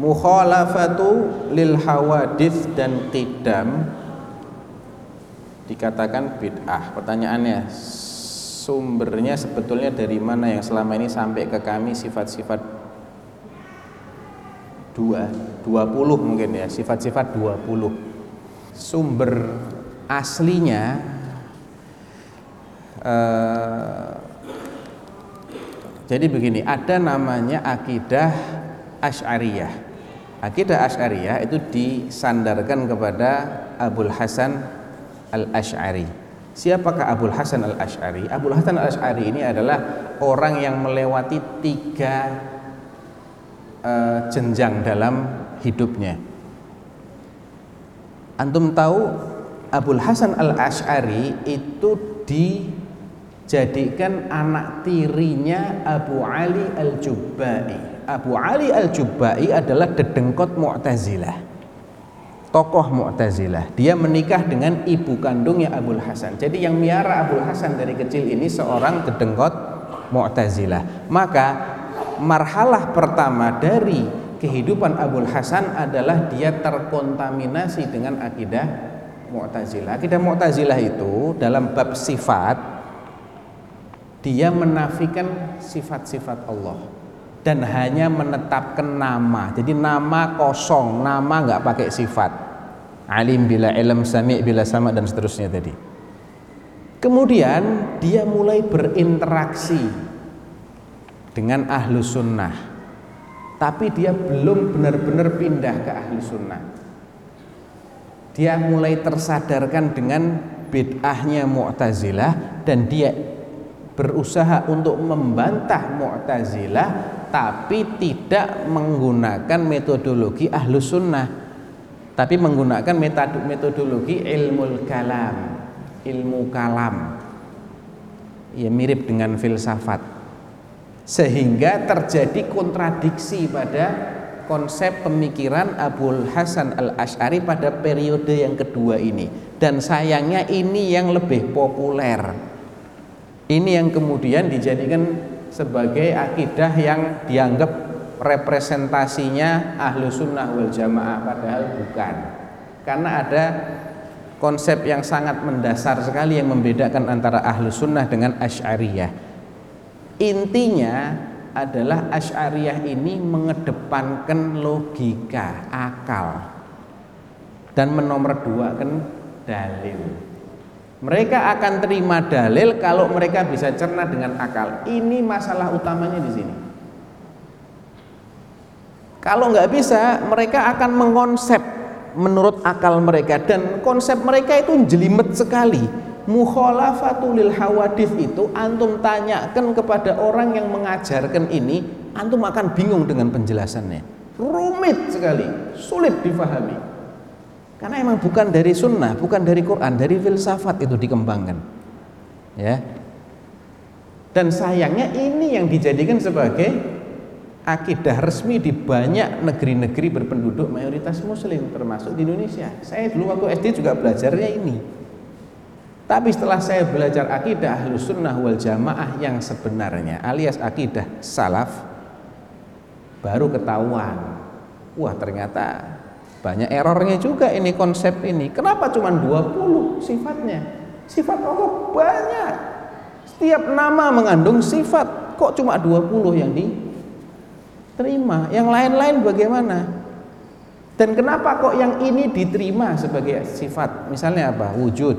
mukhalafatu lil hawadith dan qidam dikatakan bid'ah. Pertanyaannya sumbernya sebetulnya dari mana yang selama ini sampai ke kami sifat-sifat dua, dua puluh mungkin ya sifat-sifat dua puluh. Sumber aslinya eh, jadi begini ada namanya akidah Asy'ariyah Akidah Asy'ariyah itu disandarkan kepada Abul Hasan Al-Asy'ari. Siapakah Abul Hasan Al-Asy'ari? Abul Hasan Al-Asy'ari ini adalah orang yang melewati tiga uh, jenjang dalam hidupnya. Antum tahu Abul Hasan Al-Asy'ari itu dijadikan anak tirinya Abu Ali Al-Jubba'i. Abu Ali Al-Jubbai adalah dedengkot Mu'tazilah. Tokoh Mu'tazilah. Dia menikah dengan ibu kandungnya Abul Hasan. Jadi yang miara Abul Hasan dari kecil ini seorang dedengkot Mu'tazilah. Maka marhalah pertama dari kehidupan Abul Hasan adalah dia terkontaminasi dengan akidah Mu'tazilah. Akidah Mu'tazilah itu dalam bab sifat dia menafikan sifat-sifat Allah dan hanya menetapkan nama. Jadi nama kosong, nama nggak pakai sifat. Alim bila ilm, sami bila sama dan seterusnya tadi. Kemudian dia mulai berinteraksi dengan ahlu sunnah. Tapi dia belum benar-benar pindah ke ahlu sunnah. Dia mulai tersadarkan dengan bid'ahnya Mu'tazilah dan dia berusaha untuk membantah Mu'tazilah tapi tidak menggunakan metodologi ahlus sunnah. Tapi menggunakan metodologi ilmu kalam. Ilmu kalam. Ya mirip dengan filsafat. Sehingga terjadi kontradiksi pada konsep pemikiran Abul Hasan al Ashari pada periode yang kedua ini. Dan sayangnya ini yang lebih populer. Ini yang kemudian dijadikan sebagai akidah yang dianggap representasinya ahlu sunnah wal jamaah padahal bukan. Karena ada konsep yang sangat mendasar sekali yang membedakan antara ahlu sunnah dengan asy'ariyah. Intinya adalah asy'ariyah ini mengedepankan logika akal. Dan menomorduakan dalil mereka akan terima dalil kalau mereka bisa cerna dengan akal. Ini masalah utamanya di sini. Kalau nggak bisa, mereka akan mengonsep menurut akal mereka dan konsep mereka itu jelimet sekali. Mukhalafatul hawadith itu antum tanyakan kepada orang yang mengajarkan ini, antum akan bingung dengan penjelasannya. Rumit sekali, sulit difahami. Karena emang bukan dari sunnah, bukan dari Quran, dari filsafat itu dikembangkan. Ya. Dan sayangnya ini yang dijadikan sebagai akidah resmi di banyak negeri-negeri berpenduduk mayoritas muslim termasuk di Indonesia. Saya dulu waktu SD juga belajarnya ini. Tapi setelah saya belajar akidah ahlus sunnah wal jamaah yang sebenarnya alias akidah salaf baru ketahuan. Wah ternyata banyak errornya juga ini konsep ini. Kenapa cuma 20 sifatnya? Sifat Allah banyak. Setiap nama mengandung sifat. Kok cuma 20 yang diterima? Yang lain-lain bagaimana? Dan kenapa kok yang ini diterima sebagai sifat? Misalnya apa? Wujud,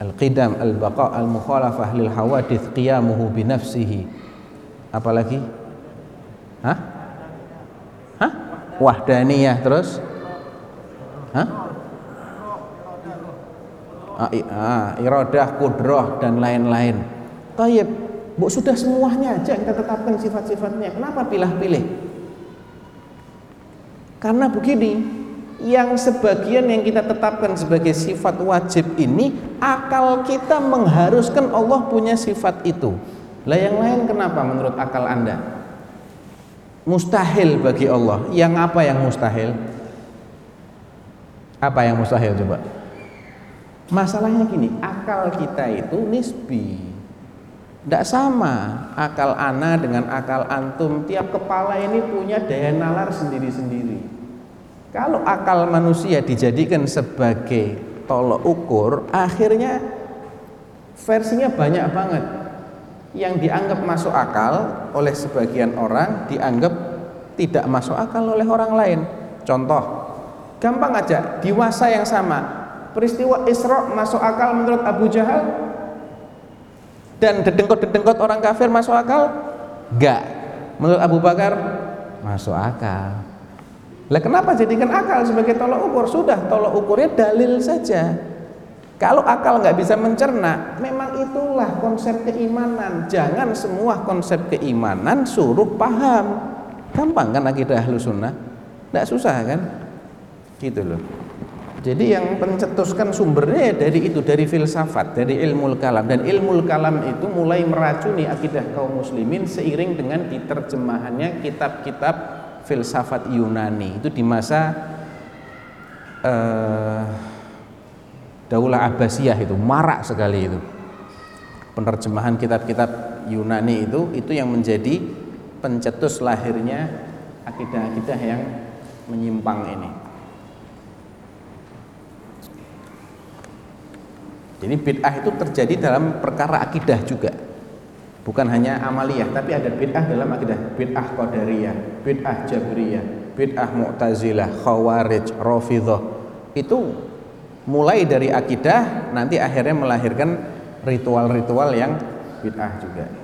al-qidam, al-baqa, al-mukhalafah lil hawadith qiyamuhu binafsihi. Apalagi? Hah? Hah? Wahdaniyah terus? Hah? Ah, ah, iradah, kudroh dan lain-lain. Tayyib, bu sudah semuanya aja kita tetapkan sifat-sifatnya. Kenapa pilih-pilih? Karena begini, yang sebagian yang kita tetapkan sebagai sifat wajib ini akal kita mengharuskan Allah punya sifat itu. Lah yang lain kenapa menurut akal Anda? Mustahil bagi Allah. Yang apa yang mustahil? Apa yang mustahil coba? Masalahnya gini, akal kita itu nisbi. tidak sama akal ana dengan akal antum tiap kepala ini punya daya nalar sendiri-sendiri kalau akal manusia dijadikan sebagai tolok ukur akhirnya versinya banyak banget yang dianggap masuk akal oleh sebagian orang dianggap tidak masuk akal oleh orang lain contoh gampang aja di masa yang sama peristiwa Isra masuk akal menurut Abu Jahal dan dedengkot-dedengkot orang kafir masuk akal? Enggak. Menurut Abu Bakar masuk akal. Lah kenapa jadikan akal sebagai tolok ukur? Sudah tolok ukurnya dalil saja. Kalau akal nggak bisa mencerna, memang itulah konsep keimanan. Jangan semua konsep keimanan suruh paham. Gampang kan akidah ahlu sunnah? Nggak susah kan? Gitu loh. Jadi yang pencetuskan sumbernya dari itu, dari filsafat, dari ilmu kalam dan ilmu kalam itu mulai meracuni akidah kaum muslimin seiring dengan diterjemahannya kitab-kitab filsafat Yunani itu di masa uh, Daulah Abbasiyah itu marak sekali itu penerjemahan kitab-kitab Yunani itu itu yang menjadi pencetus lahirnya akidah-akidah yang menyimpang ini. Jadi bid'ah itu terjadi dalam perkara akidah juga. Bukan hanya amaliyah, tapi ada bid'ah dalam akidah. Bid'ah qadariyah, bid'ah jabriyah, bid'ah mu'tazilah, khawarij, rafidhah. Itu mulai dari akidah nanti akhirnya melahirkan ritual-ritual yang bid'ah juga.